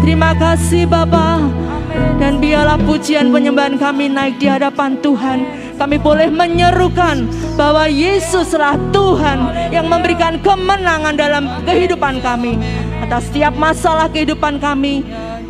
Terima kasih Bapa. Dan biarlah pujian penyembahan kami naik di hadapan Tuhan. Kami boleh menyerukan bahwa Yesuslah Tuhan yang memberikan kemenangan dalam kehidupan kami. Atas setiap masalah kehidupan kami,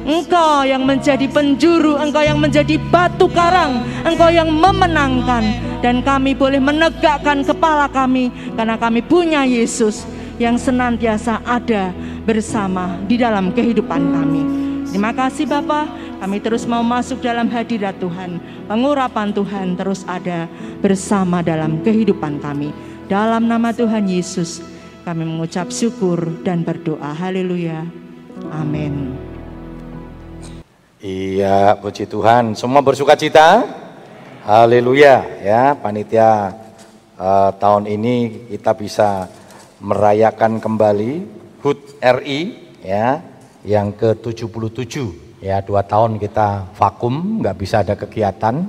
Engkau yang menjadi penjuru, Engkau yang menjadi batu karang, Engkau yang memenangkan. Dan kami boleh menegakkan kepala kami karena kami punya Yesus yang senantiasa ada bersama di dalam kehidupan kami. Terima kasih Bapak, kami terus mau masuk dalam hadirat Tuhan. Pengurapan Tuhan terus ada bersama dalam kehidupan kami. Dalam nama Tuhan Yesus, kami mengucap syukur dan berdoa. Haleluya. Amin. Iya, puji Tuhan. Semua bersuka cita? Haleluya. Ya, panitia uh, tahun ini kita bisa merayakan kembali HUT RI ya yang ke-77 ya dua tahun kita vakum nggak bisa ada kegiatan.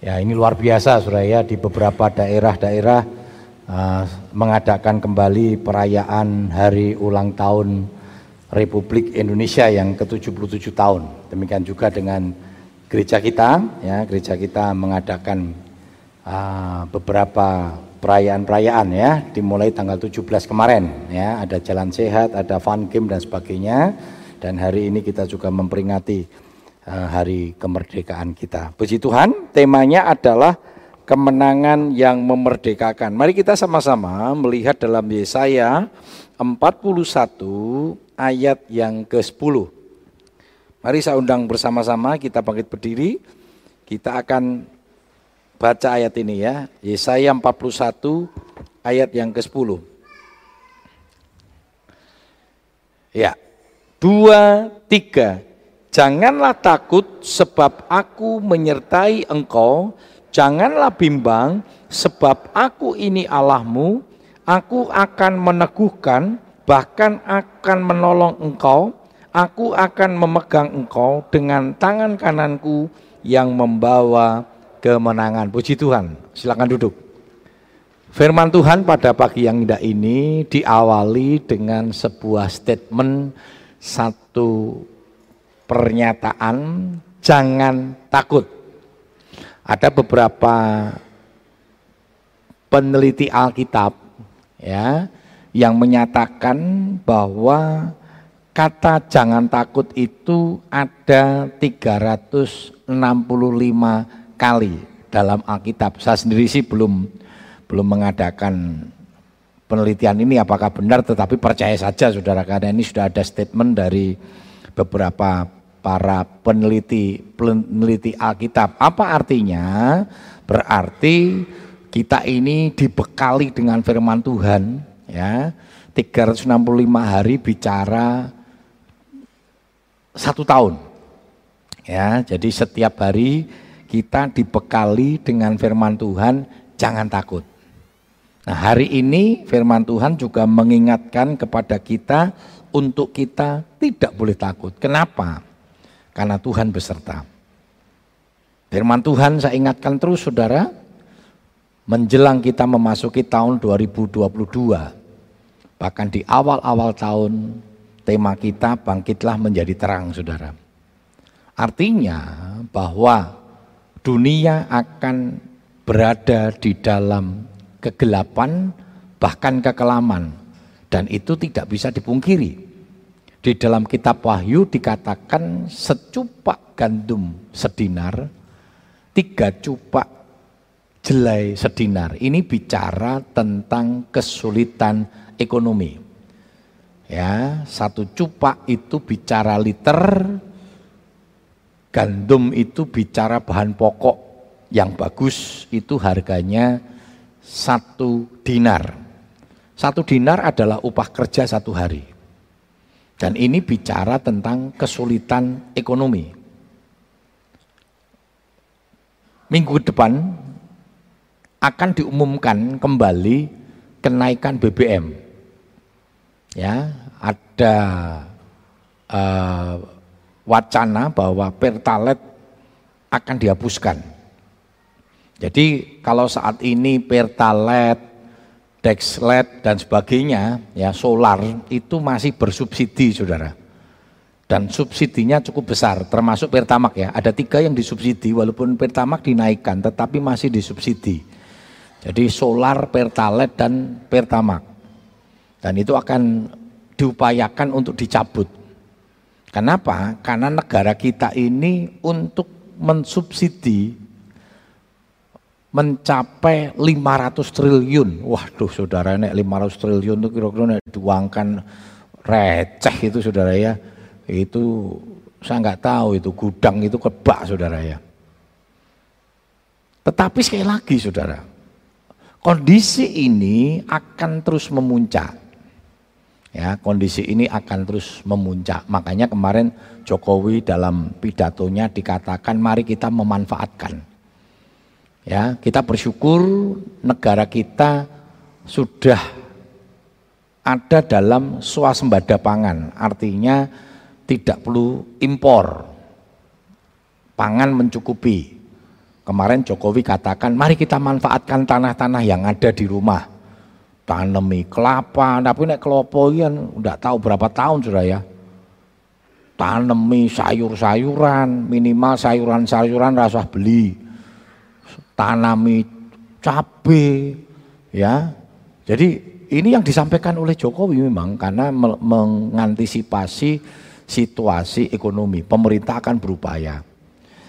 Ya ini luar biasa Suraya di beberapa daerah-daerah uh, mengadakan kembali perayaan hari ulang tahun Republik Indonesia yang ke-77 tahun. Demikian juga dengan gereja kita ya gereja kita mengadakan uh, beberapa perayaan-perayaan ya dimulai tanggal 17 kemarin ya. Ada jalan sehat ada fun game dan sebagainya. Dan hari ini kita juga memperingati uh, hari kemerdekaan kita. Puji Tuhan temanya adalah kemenangan yang memerdekakan. Mari kita sama-sama melihat dalam Yesaya 41 ayat yang ke-10 mari saya undang bersama-sama kita bangkit berdiri. Kita akan baca ayat ini ya. Yesaya 41 ayat yang ke-10. Ya. Dua, tiga. Janganlah takut sebab aku menyertai engkau. Janganlah bimbang sebab aku ini Allahmu. Aku akan meneguhkan bahkan akan menolong engkau. Aku akan memegang engkau dengan tangan kananku yang membawa kemenangan. Puji Tuhan. Silakan duduk. Firman Tuhan pada pagi yang indah ini diawali dengan sebuah statement satu pernyataan jangan takut. Ada beberapa peneliti Alkitab ya yang menyatakan bahwa kata jangan takut itu ada 365 kali dalam Alkitab. Saya sendiri sih belum belum mengadakan penelitian ini apakah benar tetapi percaya saja Saudara karena ini sudah ada statement dari beberapa para peneliti peneliti Alkitab. Apa artinya? Berarti kita ini dibekali dengan firman Tuhan ya 365 hari bicara satu tahun ya jadi setiap hari kita dibekali dengan firman Tuhan, jangan takut. Nah, hari ini firman Tuhan juga mengingatkan kepada kita untuk kita tidak boleh takut. Kenapa? Karena Tuhan beserta. Firman Tuhan saya ingatkan terus saudara, menjelang kita memasuki tahun 2022, bahkan di awal-awal tahun, tema kita bangkitlah menjadi terang saudara. Artinya bahwa dunia akan berada di dalam kegelapan bahkan kekelaman dan itu tidak bisa dipungkiri. Di dalam kitab Wahyu dikatakan secupak gandum sedinar, tiga cupak jelai sedinar. Ini bicara tentang kesulitan ekonomi. Ya, satu cupak itu bicara liter, Gandum itu bicara bahan pokok yang bagus itu harganya satu dinar. Satu dinar adalah upah kerja satu hari. Dan ini bicara tentang kesulitan ekonomi. Minggu depan akan diumumkan kembali kenaikan BBM. Ya, ada uh, wacana bahwa pertalite akan dihapuskan. Jadi kalau saat ini pertalite, dexlet dan sebagainya ya solar itu masih bersubsidi Saudara. dan subsidinya cukup besar termasuk Pertamak ya ada tiga yang disubsidi walaupun Pertamak dinaikkan tetapi masih disubsidi jadi solar Pertalite dan Pertamak dan itu akan diupayakan untuk dicabut kenapa karena negara kita ini untuk mensubsidi mencapai 500 triliun waduh saudara nek 500 triliun itu kira-kira diuangkan receh itu saudara ya itu saya nggak tahu itu gudang itu kebak saudara ya. Tetapi sekali lagi saudara, kondisi ini akan terus memuncak. Ya, kondisi ini akan terus memuncak. Makanya kemarin Jokowi dalam pidatonya dikatakan mari kita memanfaatkan. Ya, kita bersyukur negara kita sudah ada dalam swasembada pangan. Artinya tidak perlu impor. Pangan mencukupi. Kemarin Jokowi katakan, mari kita manfaatkan tanah-tanah yang ada di rumah. Tanami kelapa, tapi nek kelopo kan udah tahu berapa tahun sudah ya. Tanami sayur-sayuran, minimal sayuran-sayuran rasa beli. Tanami cabe, ya. Jadi ini yang disampaikan oleh Jokowi memang karena mengantisipasi situasi ekonomi. Pemerintah akan berupaya.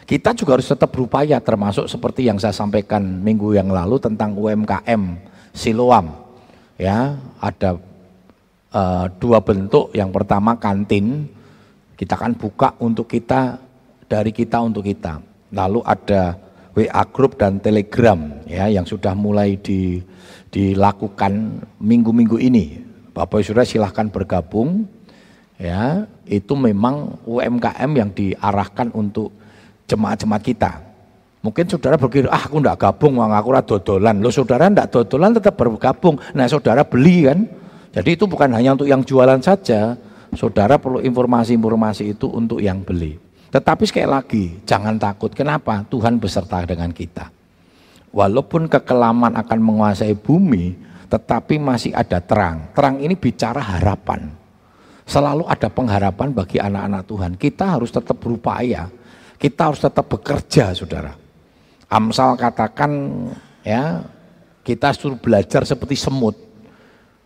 Kita juga harus tetap berupaya termasuk seperti yang saya sampaikan minggu yang lalu tentang UMKM Siloam. Ya, ada uh, dua bentuk. Yang pertama kantin, kita akan buka untuk kita dari kita untuk kita. Lalu ada WA group dan Telegram ya yang sudah mulai di, dilakukan minggu-minggu ini. Bapak Ibu Saudara silahkan bergabung ya itu memang UMKM yang diarahkan untuk jemaat-jemaat kita. Mungkin saudara berpikir, ah aku enggak gabung, wang aku dodolan. Lo saudara enggak dodolan tetap bergabung. Nah saudara beli kan. Jadi itu bukan hanya untuk yang jualan saja. Saudara perlu informasi-informasi itu untuk yang beli. Tetapi sekali lagi, jangan takut. Kenapa? Tuhan beserta dengan kita. Walaupun kekelaman akan menguasai bumi, tetapi masih ada terang. Terang ini bicara harapan. Selalu ada pengharapan bagi anak-anak Tuhan. Kita harus tetap berupaya. Kita harus tetap bekerja, saudara. Amsal katakan, ya, kita suruh belajar seperti semut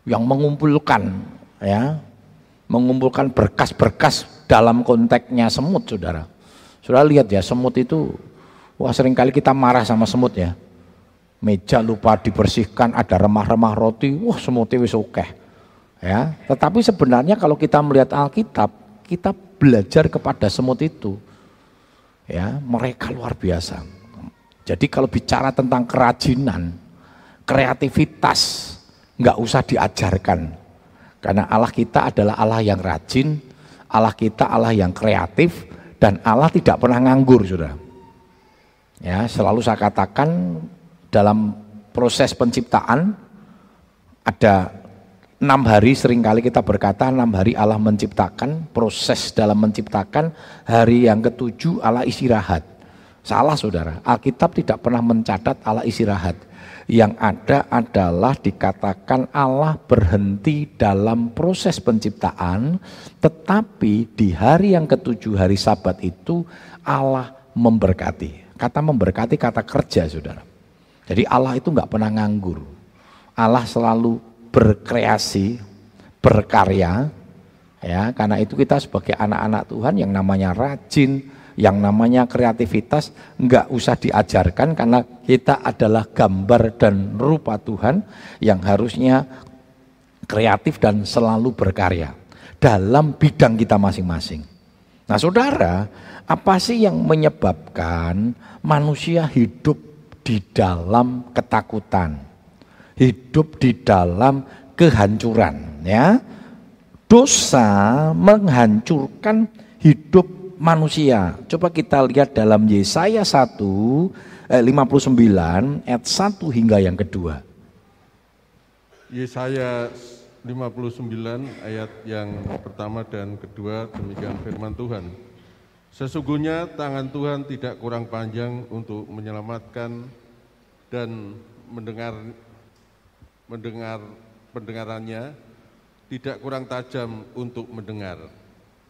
yang mengumpulkan, ya, mengumpulkan berkas-berkas dalam konteksnya semut, saudara. Saudara lihat ya, semut itu, wah sering kali kita marah sama semut ya. Meja lupa dibersihkan, ada remah-remah roti, wah semutnya wis oke. Okay Ya, tetapi sebenarnya kalau kita melihat Alkitab, kita belajar kepada semut itu. Ya, mereka luar biasa. Jadi kalau bicara tentang kerajinan, kreativitas, nggak usah diajarkan. Karena Allah kita adalah Allah yang rajin, Allah kita Allah yang kreatif, dan Allah tidak pernah nganggur, sudah. Ya, selalu saya katakan dalam proses penciptaan ada enam hari sering kali kita berkata enam hari Allah menciptakan proses dalam menciptakan hari yang ketujuh Allah istirahat salah saudara. Alkitab tidak pernah mencatat Allah istirahat. Yang ada adalah dikatakan Allah berhenti dalam proses penciptaan tetapi di hari yang ketujuh hari sabat itu Allah memberkati. Kata memberkati kata kerja saudara. Jadi Allah itu nggak pernah nganggur. Allah selalu berkreasi, berkarya, ya. Karena itu kita sebagai anak-anak Tuhan yang namanya rajin, yang namanya kreativitas nggak usah diajarkan karena kita adalah gambar dan rupa Tuhan yang harusnya kreatif dan selalu berkarya dalam bidang kita masing-masing. Nah, saudara, apa sih yang menyebabkan manusia hidup di dalam ketakutan? hidup di dalam kehancuran ya. Dosa menghancurkan hidup manusia. Coba kita lihat dalam Yesaya 1 eh, 59 ayat 1 hingga yang kedua. Yesaya 59 ayat yang pertama dan kedua demikian firman Tuhan. Sesungguhnya tangan Tuhan tidak kurang panjang untuk menyelamatkan dan mendengar mendengar pendengarannya tidak kurang tajam untuk mendengar,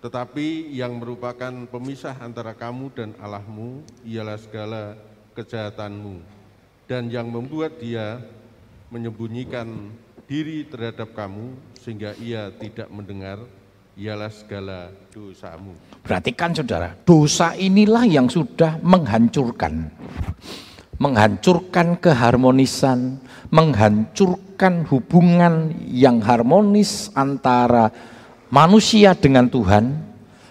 Tetapi yang merupakan pemisah antara kamu dan Allahmu ialah segala kejahatanmu dan yang membuat dia menyembunyikan diri terhadap kamu sehingga ia tidak mendengar ialah segala dosamu. Perhatikan saudara, dosa inilah yang sudah menghancurkan. Menghancurkan keharmonisan, menghancurkan hubungan yang harmonis antara manusia dengan Tuhan,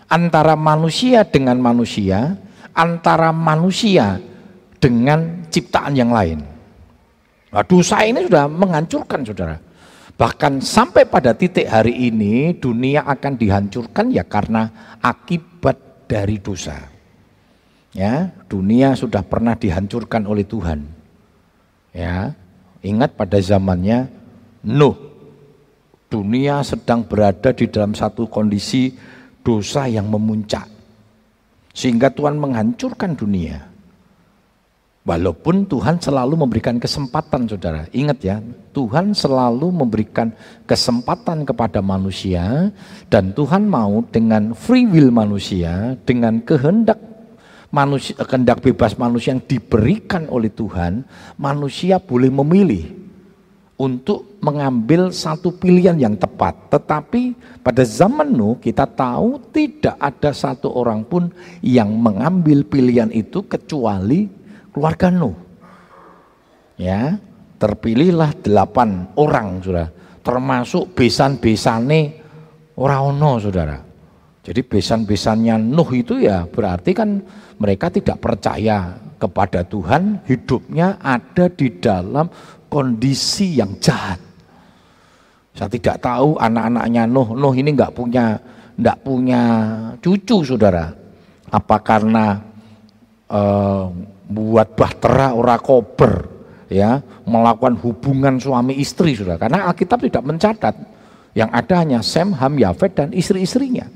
antara manusia dengan manusia, antara manusia dengan ciptaan yang lain. Nah, dosa ini sudah menghancurkan saudara. Bahkan sampai pada titik hari ini dunia akan dihancurkan ya karena akibat dari dosa. Ya, dunia sudah pernah dihancurkan oleh Tuhan. Ya, ingat pada zamannya Nuh. Dunia sedang berada di dalam satu kondisi dosa yang memuncak. Sehingga Tuhan menghancurkan dunia. Walaupun Tuhan selalu memberikan kesempatan saudara. Ingat ya, Tuhan selalu memberikan kesempatan kepada manusia. Dan Tuhan mau dengan free will manusia, dengan kehendak manusia, kehendak bebas manusia yang diberikan oleh Tuhan, manusia boleh memilih untuk mengambil satu pilihan yang tepat. Tetapi pada zaman Nuh kita tahu tidak ada satu orang pun yang mengambil pilihan itu kecuali keluarga Nuh. Ya, terpilihlah delapan orang sudah, termasuk besan-besane orang ono saudara. Jadi besan-besannya Nuh itu ya berarti kan mereka tidak percaya kepada Tuhan, hidupnya ada di dalam kondisi yang jahat. Saya tidak tahu anak-anaknya Nuh, Nuh ini nggak punya nggak punya cucu saudara. Apa karena uh, buat bahtera ora kober ya melakukan hubungan suami istri sudah karena Alkitab tidak mencatat yang ada hanya Sem, Ham, Yafet dan istri-istrinya.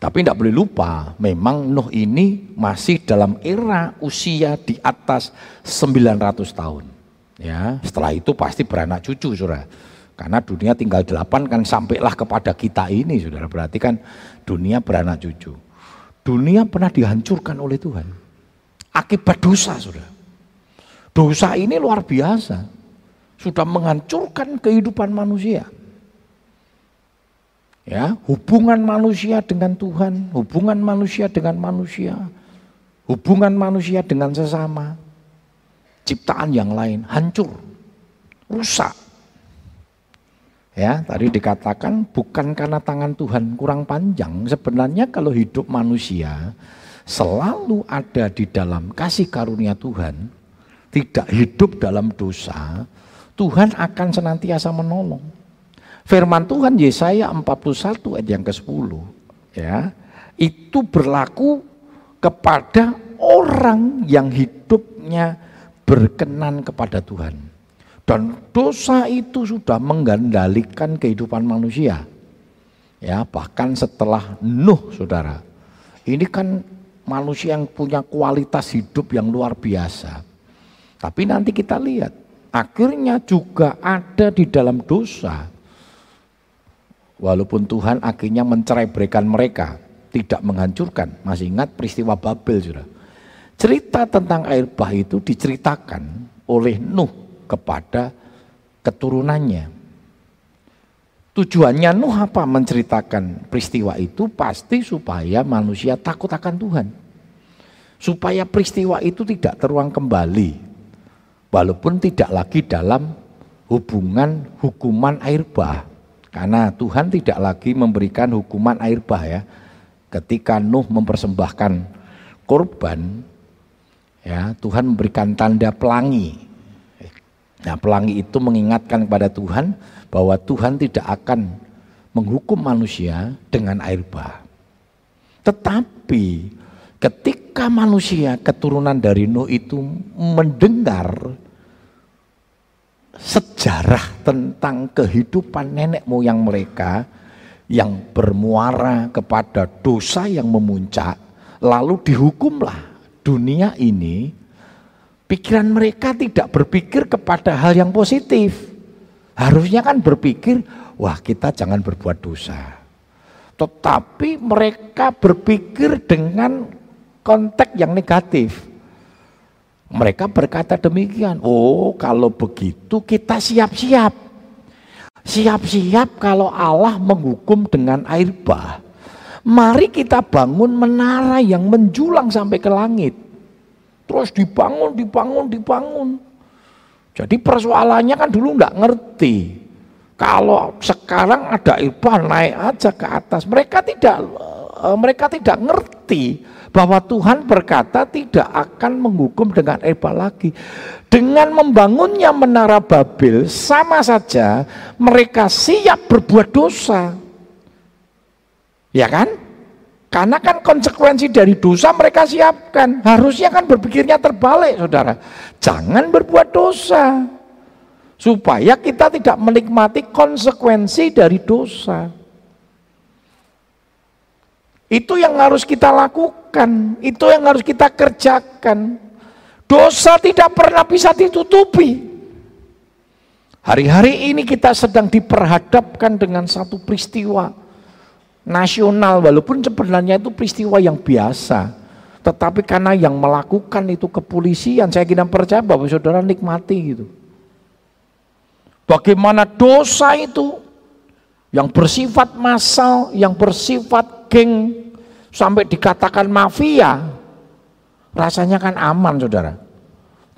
Tapi tidak boleh lupa, memang Nuh ini masih dalam era usia di atas 900 tahun. Ya, setelah itu pasti beranak cucu, Saudara. Karena dunia tinggal delapan kan sampailah kepada kita ini, Saudara. Berarti kan dunia beranak cucu. Dunia pernah dihancurkan oleh Tuhan akibat dosa, sudah. Dosa ini luar biasa. Sudah menghancurkan kehidupan manusia. Ya, hubungan manusia dengan Tuhan, hubungan manusia dengan manusia, hubungan manusia dengan sesama, ciptaan yang lain hancur, rusak. Ya, tadi dikatakan bukan karena tangan Tuhan kurang panjang, sebenarnya kalau hidup manusia selalu ada di dalam kasih karunia Tuhan, tidak hidup dalam dosa, Tuhan akan senantiasa menolong. Firman Tuhan Yesaya 41 ayat yang ke-10 ya, itu berlaku kepada orang yang hidupnya berkenan kepada Tuhan. Dan dosa itu sudah menggandalikan kehidupan manusia. Ya, bahkan setelah Nuh, Saudara. Ini kan manusia yang punya kualitas hidup yang luar biasa. Tapi nanti kita lihat, akhirnya juga ada di dalam dosa. Walaupun Tuhan akhirnya mencerai mereka, tidak menghancurkan. Masih ingat peristiwa Babel sudah. Cerita tentang air bah itu diceritakan oleh Nuh kepada keturunannya. Tujuannya Nuh apa menceritakan peristiwa itu pasti supaya manusia takut akan Tuhan. Supaya peristiwa itu tidak teruang kembali. Walaupun tidak lagi dalam hubungan hukuman air bah. Karena Tuhan tidak lagi memberikan hukuman air bah ya. Ketika Nuh mempersembahkan korban, ya Tuhan memberikan tanda pelangi. Nah pelangi itu mengingatkan kepada Tuhan bahwa Tuhan tidak akan menghukum manusia dengan air bah. Tetapi ketika manusia keturunan dari Nuh itu mendengar sejarah tentang kehidupan nenek moyang mereka yang bermuara kepada dosa yang memuncak, lalu dihukumlah dunia ini, pikiran mereka tidak berpikir kepada hal yang positif Harusnya kan berpikir, wah kita jangan berbuat dosa. Tetapi mereka berpikir dengan konteks yang negatif. Mereka berkata demikian, oh kalau begitu kita siap-siap. Siap-siap kalau Allah menghukum dengan air bah. Mari kita bangun menara yang menjulang sampai ke langit. Terus dibangun, dibangun, dibangun. Jadi persoalannya kan dulu nggak ngerti. Kalau sekarang ada air bah naik aja ke atas. Mereka tidak eh, mereka tidak ngerti bahwa Tuhan berkata tidak akan menghukum dengan Eba lagi. Dengan membangunnya menara Babel sama saja mereka siap berbuat dosa. Ya kan? Karena kan konsekuensi dari dosa mereka siapkan. Harusnya kan berpikirnya terbalik saudara. Jangan berbuat dosa. Supaya kita tidak menikmati konsekuensi dari dosa. Itu yang harus kita lakukan, itu yang harus kita kerjakan. Dosa tidak pernah bisa ditutupi. Hari-hari ini kita sedang diperhadapkan dengan satu peristiwa nasional, walaupun sebenarnya itu peristiwa yang biasa. Tetapi karena yang melakukan itu kepolisian, saya kira percaya bahwa saudara nikmati gitu. Bagaimana dosa itu yang bersifat massal, yang bersifat geng, sampai dikatakan mafia, rasanya kan aman saudara.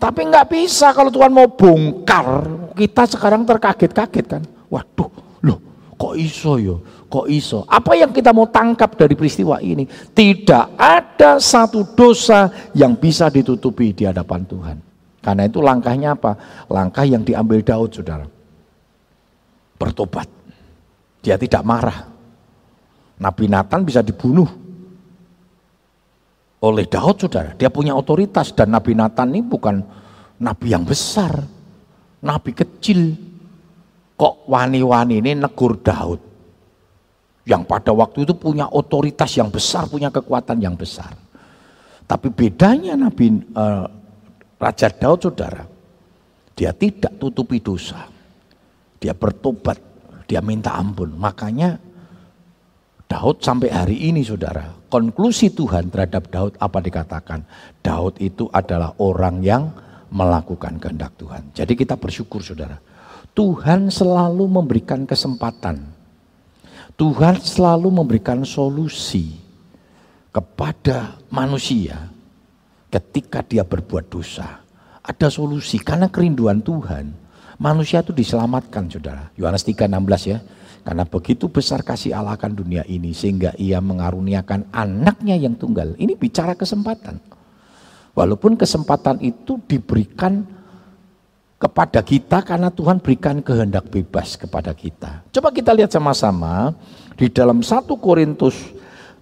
Tapi nggak bisa kalau Tuhan mau bongkar, kita sekarang terkaget-kaget kan. Waduh, loh kok iso yo, kok iso. Apa yang kita mau tangkap dari peristiwa ini? Tidak ada satu dosa yang bisa ditutupi di hadapan Tuhan. Karena itu langkahnya apa? Langkah yang diambil Daud saudara. Bertobat. Dia tidak marah. Nabi Nathan bisa dibunuh oleh Daud saudara. Dia punya otoritas dan Nabi Nathan ini bukan nabi yang besar, nabi kecil. Kok wani-wani ini negur Daud? Yang pada waktu itu punya otoritas yang besar, punya kekuatan yang besar. Tapi bedanya Nabi uh, Raja Daud saudara, dia tidak tutupi dosa. Dia bertobat, dia minta ampun. Makanya Daud sampai hari ini saudara, konklusi Tuhan terhadap Daud apa dikatakan? Daud itu adalah orang yang melakukan kehendak Tuhan. Jadi kita bersyukur saudara. Tuhan selalu memberikan kesempatan. Tuhan selalu memberikan solusi kepada manusia ketika dia berbuat dosa. Ada solusi karena kerinduan Tuhan. Manusia itu diselamatkan saudara. Yohanes 3:16 ya. Karena begitu besar kasih Allah akan dunia ini sehingga ia mengaruniakan anaknya yang tunggal. Ini bicara kesempatan. Walaupun kesempatan itu diberikan kepada kita karena Tuhan berikan kehendak bebas kepada kita. Coba kita lihat sama-sama di dalam 1 Korintus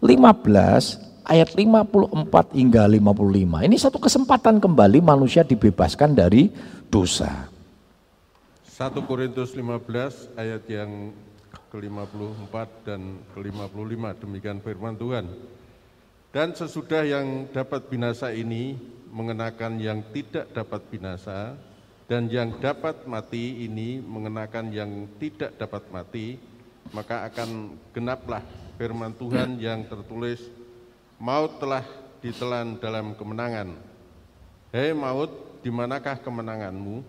15 ayat 54 hingga 55. Ini satu kesempatan kembali manusia dibebaskan dari dosa. 1 Korintus 15 ayat yang ke-54 dan ke-55 demikian firman Tuhan. Dan sesudah yang dapat binasa ini mengenakan yang tidak dapat binasa dan yang dapat mati ini mengenakan yang tidak dapat mati, maka akan genaplah firman Tuhan yang tertulis, maut telah ditelan dalam kemenangan. Hei maut, di manakah kemenanganmu?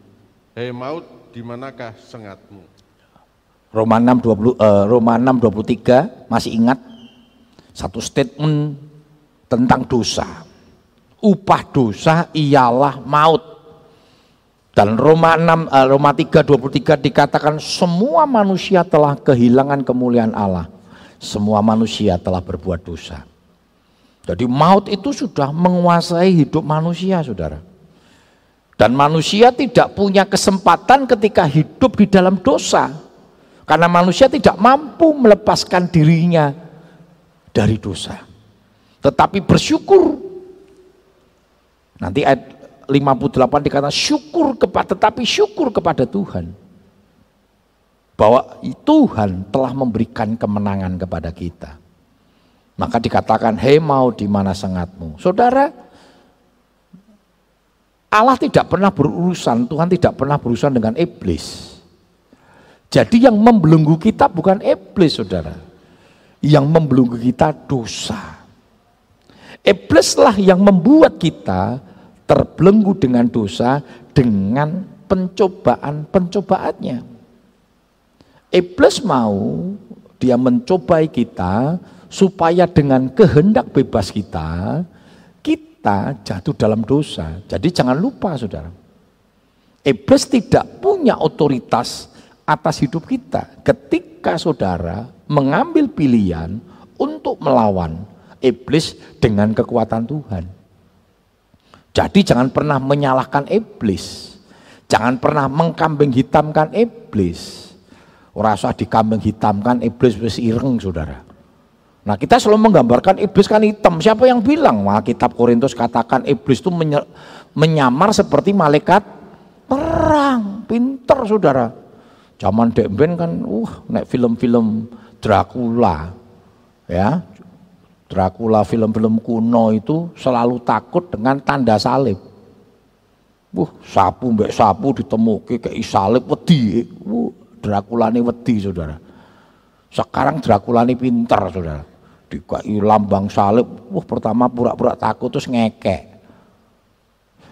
Hei maut, di manakah sengatmu? Roma 6 20 uh, Roma 6 23 masih ingat satu statement tentang dosa. Upah dosa ialah maut. Dan Roma 6 uh, Roma 3 23 dikatakan semua manusia telah kehilangan kemuliaan Allah. Semua manusia telah berbuat dosa. Jadi maut itu sudah menguasai hidup manusia, Saudara. Dan manusia tidak punya kesempatan ketika hidup di dalam dosa karena manusia tidak mampu melepaskan dirinya dari dosa. Tetapi bersyukur. Nanti ayat 58 dikatakan syukur kepada tetapi syukur kepada Tuhan. Bahwa Tuhan telah memberikan kemenangan kepada kita. Maka dikatakan, hei mau di mana sangatmu. Saudara, Allah tidak pernah berurusan, Tuhan tidak pernah berurusan dengan iblis. Jadi yang membelenggu kita bukan iblis saudara. yang membelenggu kita dosa. Iblislah yang membuat kita terbelenggu dengan dosa dengan pencobaan-pencobaannya. Iblis mau dia mencobai kita supaya dengan kehendak bebas kita, kita jatuh dalam dosa. Jadi jangan lupa saudara. Iblis tidak punya otoritas atas hidup kita. Ketika saudara mengambil pilihan untuk melawan iblis dengan kekuatan Tuhan. Jadi jangan pernah menyalahkan iblis. Jangan pernah mengkambing hitamkan iblis. Rasa dikambing hitamkan iblis wis ireng saudara. Nah kita selalu menggambarkan iblis kan hitam. Siapa yang bilang? Wah kitab Korintus katakan iblis itu menyamar seperti malaikat perang. Pinter saudara. Zaman Demben kan, uh, nek film-film Dracula, ya, Dracula film-film kuno itu selalu takut dengan tanda salib. Uh, sapu mbek sapu ditemuke kayak salib wedi. Uh, Dracula ini wedi, Saudara. Sekarang Dracula ini pintar, Saudara. Dikai lambang salib, uh, pertama pura-pura takut terus ngekek.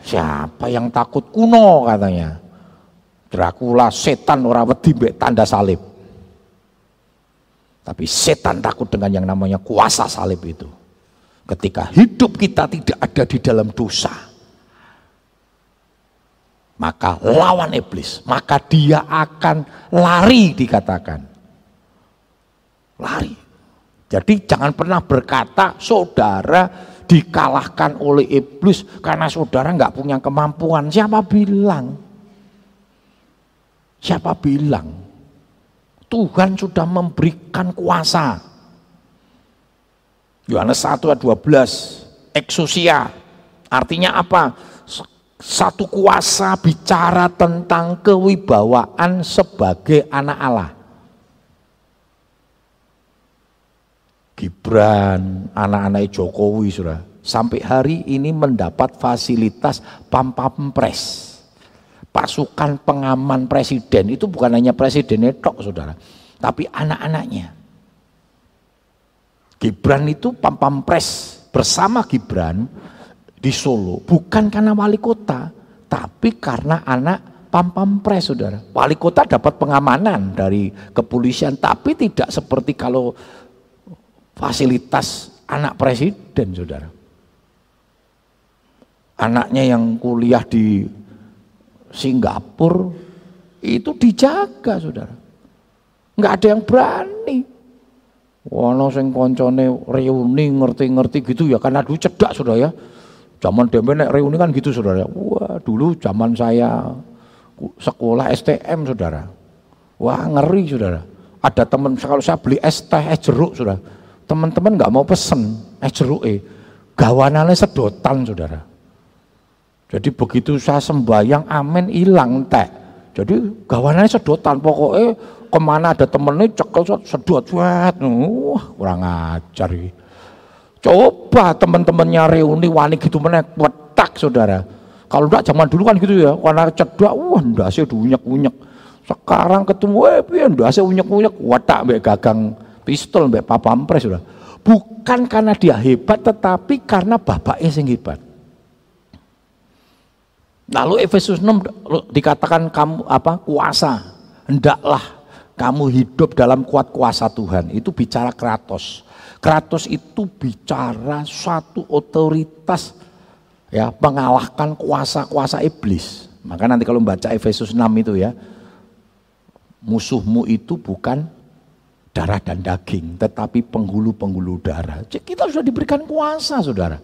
Siapa yang takut kuno katanya. Dracula setan orang wedi mbek tanda salib. Tapi setan takut dengan yang namanya kuasa salib itu. Ketika hidup kita tidak ada di dalam dosa, maka lawan iblis, maka dia akan lari dikatakan. Lari. Jadi jangan pernah berkata saudara dikalahkan oleh iblis karena saudara nggak punya kemampuan. Siapa bilang? Siapa bilang? Tuhan sudah memberikan kuasa. Yohanes 1 ayat 12, eksosia. Artinya apa? Satu kuasa bicara tentang kewibawaan sebagai anak Allah. Gibran, anak-anak Jokowi sudah sampai hari ini mendapat fasilitas pampapres pasukan pengaman presiden itu bukan hanya presiden tok saudara, tapi anak-anaknya. Gibran itu pampres bersama Gibran di Solo bukan karena wali kota, tapi karena anak pampres saudara. Wali kota dapat pengamanan dari kepolisian, tapi tidak seperti kalau fasilitas anak presiden saudara. Anaknya yang kuliah di Singapura itu dijaga saudara. Enggak ada yang berani. Wono sing koncone reuni ngerti-ngerti gitu ya karena dulu cedak saudara ya. Zaman demen reuni kan gitu saudara. Wah dulu zaman saya sekolah STM saudara. Wah ngeri saudara. Ada teman kalau saya beli es teh es jeruk saudara. Teman-teman nggak mau pesen es jeruk eh. Gawanannya sedotan saudara. Jadi begitu saya sembayang amin hilang teh. Jadi gawanannya sedotan pokoknya ke mana ada temennya cekel sedot. Wah kurang ajar. Coba teman-temannya reuni wani gitu mana wetak saudara. Kalau enggak zaman dulu kan gitu ya, warna cedok, wah ndase diunyek-unyek. Sekarang ketemu, eh piye ndase unyek-unyek, watak mbek gagang pistol mbek papampres sudah. Bukan karena dia hebat tetapi karena bapaknya sing hebat. Lalu Efesus 6 dikatakan kamu apa? kuasa. Hendaklah kamu hidup dalam kuat kuasa Tuhan. Itu bicara Kratos. Kratos itu bicara suatu otoritas ya mengalahkan kuasa-kuasa iblis. Maka nanti kalau baca Efesus 6 itu ya, musuhmu itu bukan darah dan daging, tetapi penghulu-penghulu darah. Kita sudah diberikan kuasa, saudara.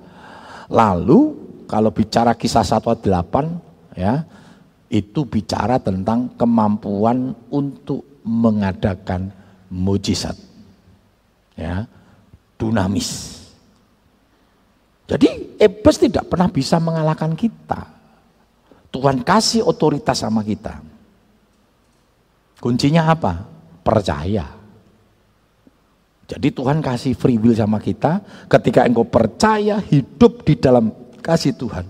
Lalu kalau bicara kisah 1 8 ya, itu bicara tentang kemampuan untuk mengadakan mujizat. Ya, dunamis. Jadi iblis tidak pernah bisa mengalahkan kita. Tuhan kasih otoritas sama kita. Kuncinya apa? Percaya. Jadi Tuhan kasih free will sama kita. Ketika engkau percaya hidup di dalam kasih Tuhan,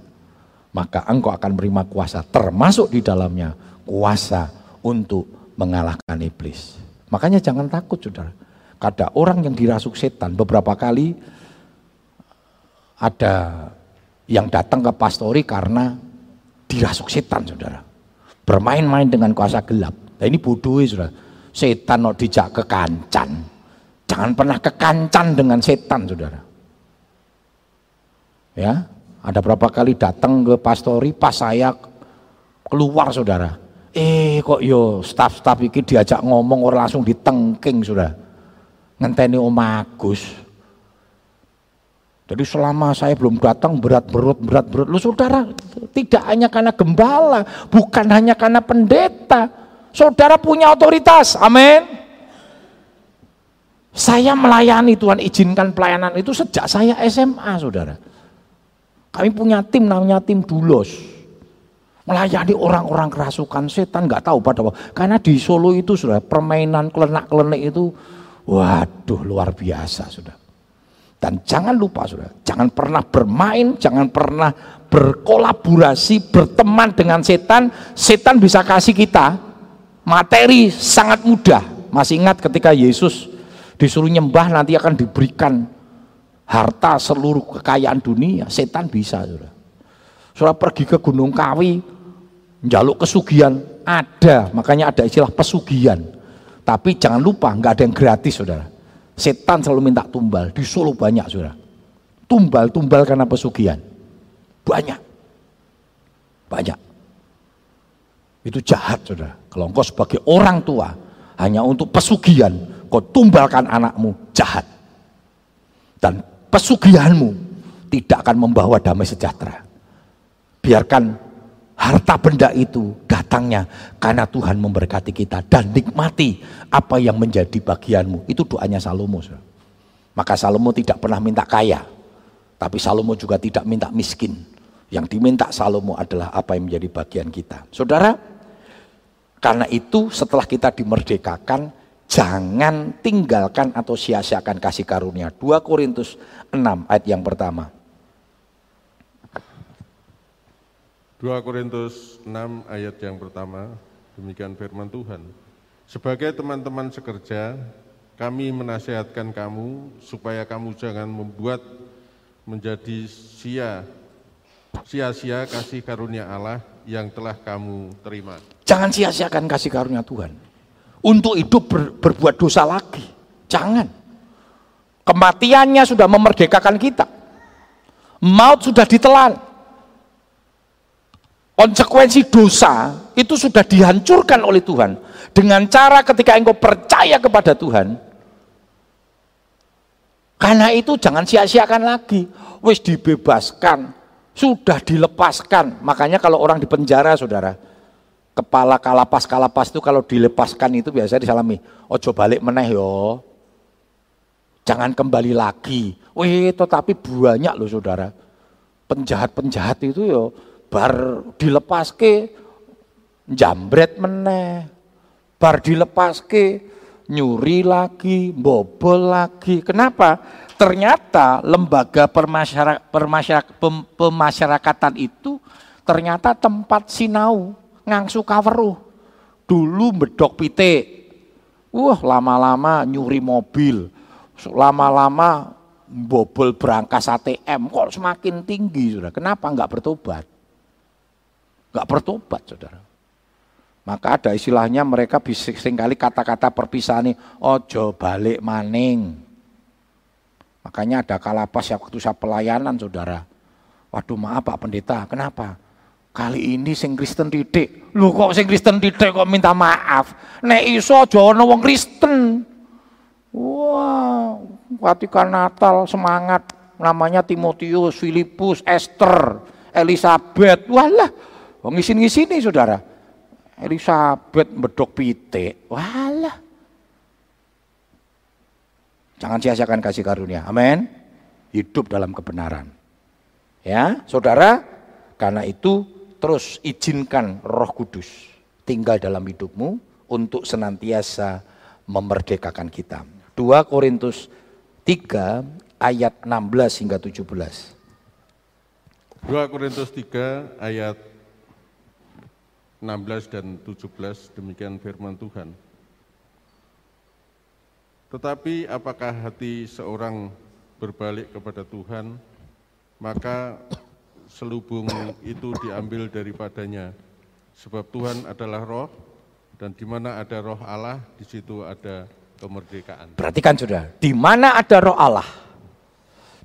maka engkau akan menerima kuasa, termasuk di dalamnya kuasa untuk mengalahkan iblis. Makanya jangan takut saudara. Kada orang yang dirasuk setan beberapa kali ada yang datang ke pastori karena dirasuk setan saudara. Bermain-main dengan kuasa gelap. Nah ini bodoh saudara. Setan no dijak ke kancan. Jangan pernah kekancan dengan setan saudara. Ya, ada berapa kali datang ke pastori pas saya keluar saudara. Eh kok yo staff-staff iki diajak ngomong orang langsung ditengking saudara. Ngenteni Om Agus. Jadi selama saya belum datang berat berat berat berat. Lu saudara tidak hanya karena gembala, bukan hanya karena pendeta. Saudara punya otoritas. Amin. Saya melayani Tuhan izinkan pelayanan itu sejak saya SMA, saudara. Kami punya tim namanya tim Dulos. Melayani orang-orang kerasukan setan nggak tahu pada waktu. Karena di Solo itu sudah permainan kelenak-kelenik itu, waduh luar biasa sudah. Dan jangan lupa sudah, jangan pernah bermain, jangan pernah berkolaborasi, berteman dengan setan. Setan bisa kasih kita materi sangat mudah. Masih ingat ketika Yesus disuruh nyembah nanti akan diberikan harta seluruh kekayaan dunia setan bisa saudara. Saudara pergi ke Gunung Kawi jaluk kesugihan ada. Makanya ada istilah pesugihan. Tapi jangan lupa nggak ada yang gratis saudara. Setan selalu minta tumbal. Di Solo banyak saudara. Tumbal-tumbal karena pesugihan. Banyak. Banyak. Itu jahat saudara. Kalau engkau sebagai orang tua hanya untuk pesugihan kau tumbalkan anakmu jahat. Dan pesugihanmu tidak akan membawa damai sejahtera. Biarkan harta benda itu datangnya karena Tuhan memberkati kita dan nikmati apa yang menjadi bagianmu. Itu doanya Salomo. Maka Salomo tidak pernah minta kaya, tapi Salomo juga tidak minta miskin. Yang diminta Salomo adalah apa yang menjadi bagian kita. Saudara, karena itu setelah kita dimerdekakan, jangan tinggalkan atau sia-siakan kasih karunia. 2 Korintus 6 ayat yang pertama. 2 Korintus 6 ayat yang pertama, demikian firman Tuhan. Sebagai teman-teman sekerja, kami menasihatkan kamu supaya kamu jangan membuat menjadi sia sia-sia kasih karunia Allah yang telah kamu terima. Jangan sia-siakan kasih karunia Tuhan untuk hidup ber, berbuat dosa lagi. Jangan. Kematiannya sudah memerdekakan kita. Maut sudah ditelan. Konsekuensi dosa itu sudah dihancurkan oleh Tuhan. Dengan cara ketika engkau percaya kepada Tuhan. Karena itu jangan sia-siakan lagi. Wis dibebaskan. Sudah dilepaskan. Makanya kalau orang di penjara saudara kepala kalapas kalapas itu kalau dilepaskan itu biasa disalami. Ojo balik meneh yo. Jangan kembali lagi. Wih tetapi banyak loh saudara. Penjahat penjahat itu yo bar dilepas ke jambret meneh. Bar dilepas ke nyuri lagi bobol lagi. Kenapa? Ternyata lembaga permasyarak, permasyarak, pemasyarakatan itu ternyata tempat sinau ngangsu kaweruh. Dulu medok pitik. Wah, lama-lama nyuri mobil. Lama-lama bobol berangkas ATM kok semakin tinggi sudah. Kenapa enggak bertobat? Enggak bertobat, Saudara. Maka ada istilahnya mereka bisa kali kata-kata perpisahan ini, ojo balik maning. Makanya ada kalapas ya waktu saya pelayanan saudara. Waduh maaf Pak Pendeta, kenapa? Kali ini sing Kristen titik. Lu kok sing Kristen titik kok minta maaf. Nek iso aja wong Kristen. Wah, Vatikan Natal semangat. Namanya Timotius, Filipus, Esther, Elizabeth. Walah, wong ngisin-ngisini saudara. Elizabeth bedok pitik. Walah. Jangan sia-siakan kasih karunia. Amin. Hidup dalam kebenaran. Ya, saudara, karena itu terus izinkan Roh Kudus tinggal dalam hidupmu untuk senantiasa memerdekakan kita. 2 Korintus 3 ayat 16 hingga 17. 2 Korintus 3 ayat 16 dan 17 demikian firman Tuhan. Tetapi apakah hati seorang berbalik kepada Tuhan, maka selubung itu diambil daripadanya. Sebab Tuhan adalah roh, dan di mana ada roh Allah, di situ ada kemerdekaan. Perhatikan sudah, di mana ada roh Allah,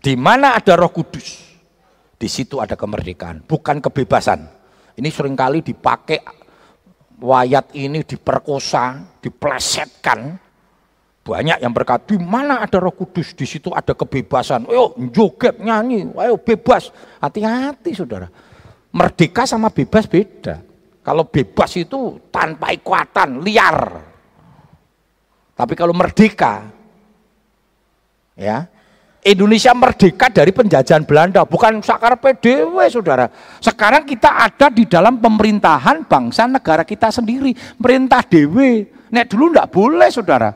di mana ada roh kudus, di situ ada kemerdekaan, bukan kebebasan. Ini sering kali dipakai wayat ini diperkosa, diplesetkan. Banyak yang berkata, di mana ada roh kudus, di situ ada kebebasan. Ayo joget, nyanyi, ayo bebas. Hati-hati saudara. Merdeka sama bebas beda. Kalau bebas itu tanpa ikuatan, liar. Tapi kalau merdeka, ya Indonesia merdeka dari penjajahan Belanda, bukan sakar PDW, saudara. Sekarang kita ada di dalam pemerintahan bangsa negara kita sendiri, perintah dewe. Nek dulu enggak boleh, saudara.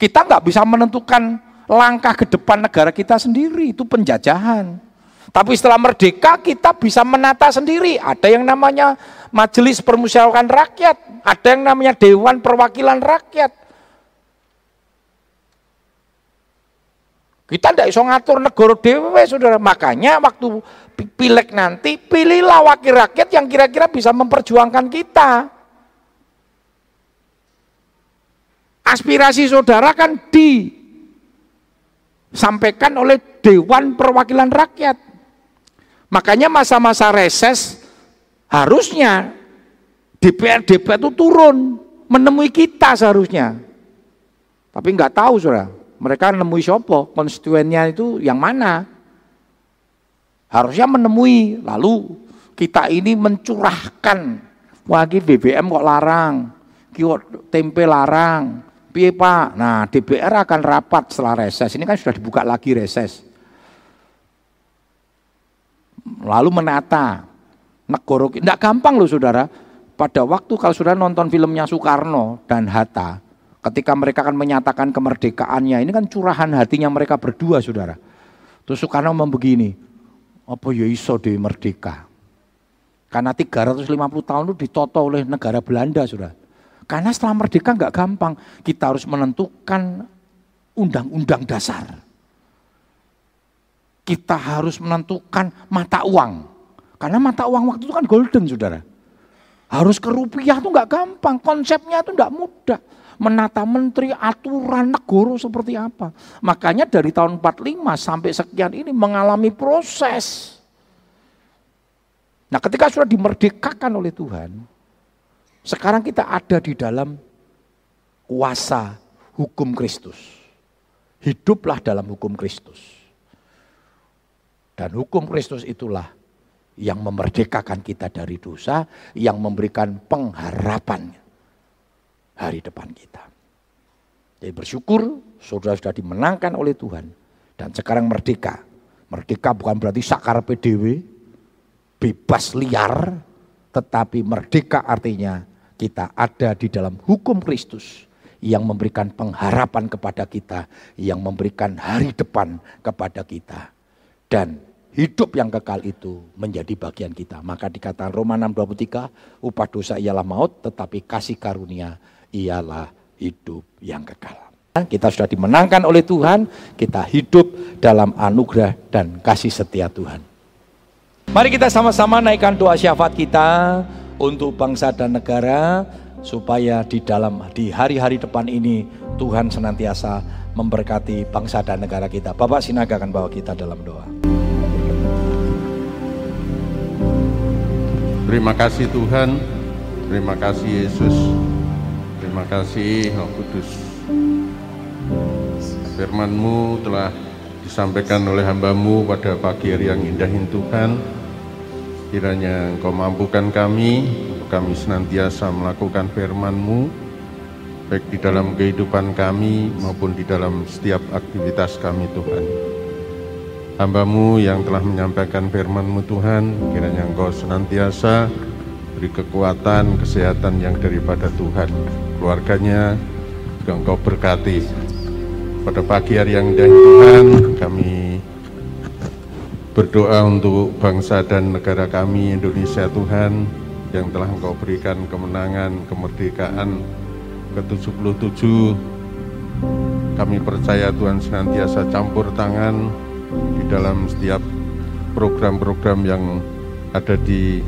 Kita enggak bisa menentukan langkah ke depan negara kita sendiri, itu penjajahan. Tapi setelah merdeka kita bisa menata sendiri. Ada yang namanya Majelis Permusyawaratan Rakyat, ada yang namanya Dewan Perwakilan Rakyat. Kita tidak bisa ngatur negara dewe, saudara. Makanya waktu pilek nanti, pilihlah wakil rakyat yang kira-kira bisa memperjuangkan kita. Aspirasi saudara kan disampaikan oleh Dewan Perwakilan Rakyat. Makanya masa-masa reses harusnya DPR-DPR itu turun menemui kita seharusnya. Tapi nggak tahu saudara mereka menemui sopo, konstituennya itu yang mana? Harusnya menemui, lalu kita ini mencurahkan, wagi BBM kok larang, kok tempe larang, piye pak? Nah DPR akan rapat setelah reses, ini kan sudah dibuka lagi reses. Lalu menata, negara, tidak gampang loh saudara, pada waktu kalau sudah nonton filmnya Soekarno dan Hatta, Ketika mereka akan menyatakan kemerdekaannya, ini kan curahan hatinya mereka berdua, saudara. Terus Soekarno ngomong begini, apa ya iso di merdeka? Karena 350 tahun itu ditoto oleh negara Belanda, saudara. Karena setelah merdeka nggak gampang, kita harus menentukan undang-undang dasar. Kita harus menentukan mata uang. Karena mata uang waktu itu kan golden, saudara. Harus ke rupiah itu nggak gampang, konsepnya itu nggak mudah menata menteri, aturan negara seperti apa. Makanya dari tahun 45 sampai sekian ini mengalami proses. Nah ketika sudah dimerdekakan oleh Tuhan, sekarang kita ada di dalam kuasa hukum Kristus. Hiduplah dalam hukum Kristus. Dan hukum Kristus itulah yang memerdekakan kita dari dosa, yang memberikan pengharapan hari depan kita. Jadi bersyukur saudara sudah dimenangkan oleh Tuhan dan sekarang merdeka. Merdeka bukan berarti sakar PDW, bebas liar, tetapi merdeka artinya kita ada di dalam hukum Kristus yang memberikan pengharapan kepada kita, yang memberikan hari depan kepada kita. Dan hidup yang kekal itu menjadi bagian kita. Maka dikatakan Roma 6:23, upah dosa ialah maut, tetapi kasih karunia ialah hidup yang kekal. Kita sudah dimenangkan oleh Tuhan, kita hidup dalam anugerah dan kasih setia Tuhan. Mari kita sama-sama naikkan doa syafaat kita untuk bangsa dan negara supaya di dalam di hari-hari depan ini Tuhan senantiasa memberkati bangsa dan negara kita. Bapak Sinaga akan bawa kita dalam doa. Terima kasih Tuhan, terima kasih Yesus. Terima kasih Roh Kudus. Firmanmu telah disampaikan oleh hambamu pada pagi hari yang indah ini Tuhan. Kiranya Engkau mampukan kami, kami senantiasa melakukan firmanmu, baik di dalam kehidupan kami maupun di dalam setiap aktivitas kami Tuhan. Hambamu yang telah menyampaikan firmanmu Tuhan, kiranya Engkau senantiasa beri kekuatan, kesehatan yang daripada Tuhan keluarganya engkau berkati pada pagi hari yang indah Tuhan kami berdoa untuk bangsa dan negara kami Indonesia Tuhan yang telah engkau berikan kemenangan kemerdekaan ke-77 Kami percaya Tuhan senantiasa campur tangan di dalam setiap program-program yang ada di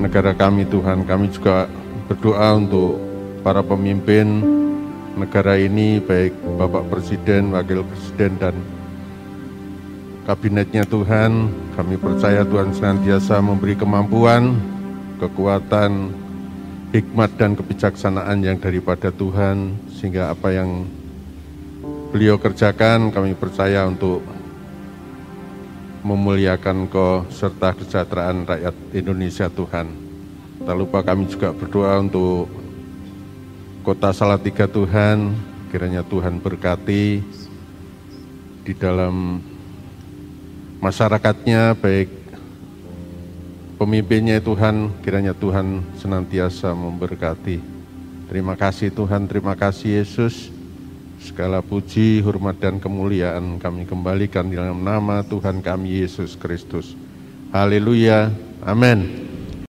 negara kami Tuhan. Kami juga berdoa untuk para pemimpin negara ini baik Bapak Presiden, Wakil Presiden dan kabinetnya Tuhan. Kami percaya Tuhan senantiasa memberi kemampuan, kekuatan, hikmat dan kebijaksanaan yang daripada Tuhan sehingga apa yang beliau kerjakan kami percaya untuk memuliakan kau serta kesejahteraan rakyat Indonesia Tuhan. Tak lupa kami juga berdoa untuk kota Salatiga Tuhan, kiranya Tuhan berkati di dalam masyarakatnya baik pemimpinnya Tuhan, kiranya Tuhan senantiasa memberkati. Terima kasih Tuhan, terima kasih Yesus. Segala puji, hormat, dan kemuliaan kami kembalikan dalam nama Tuhan kami Yesus Kristus. Haleluya, amin.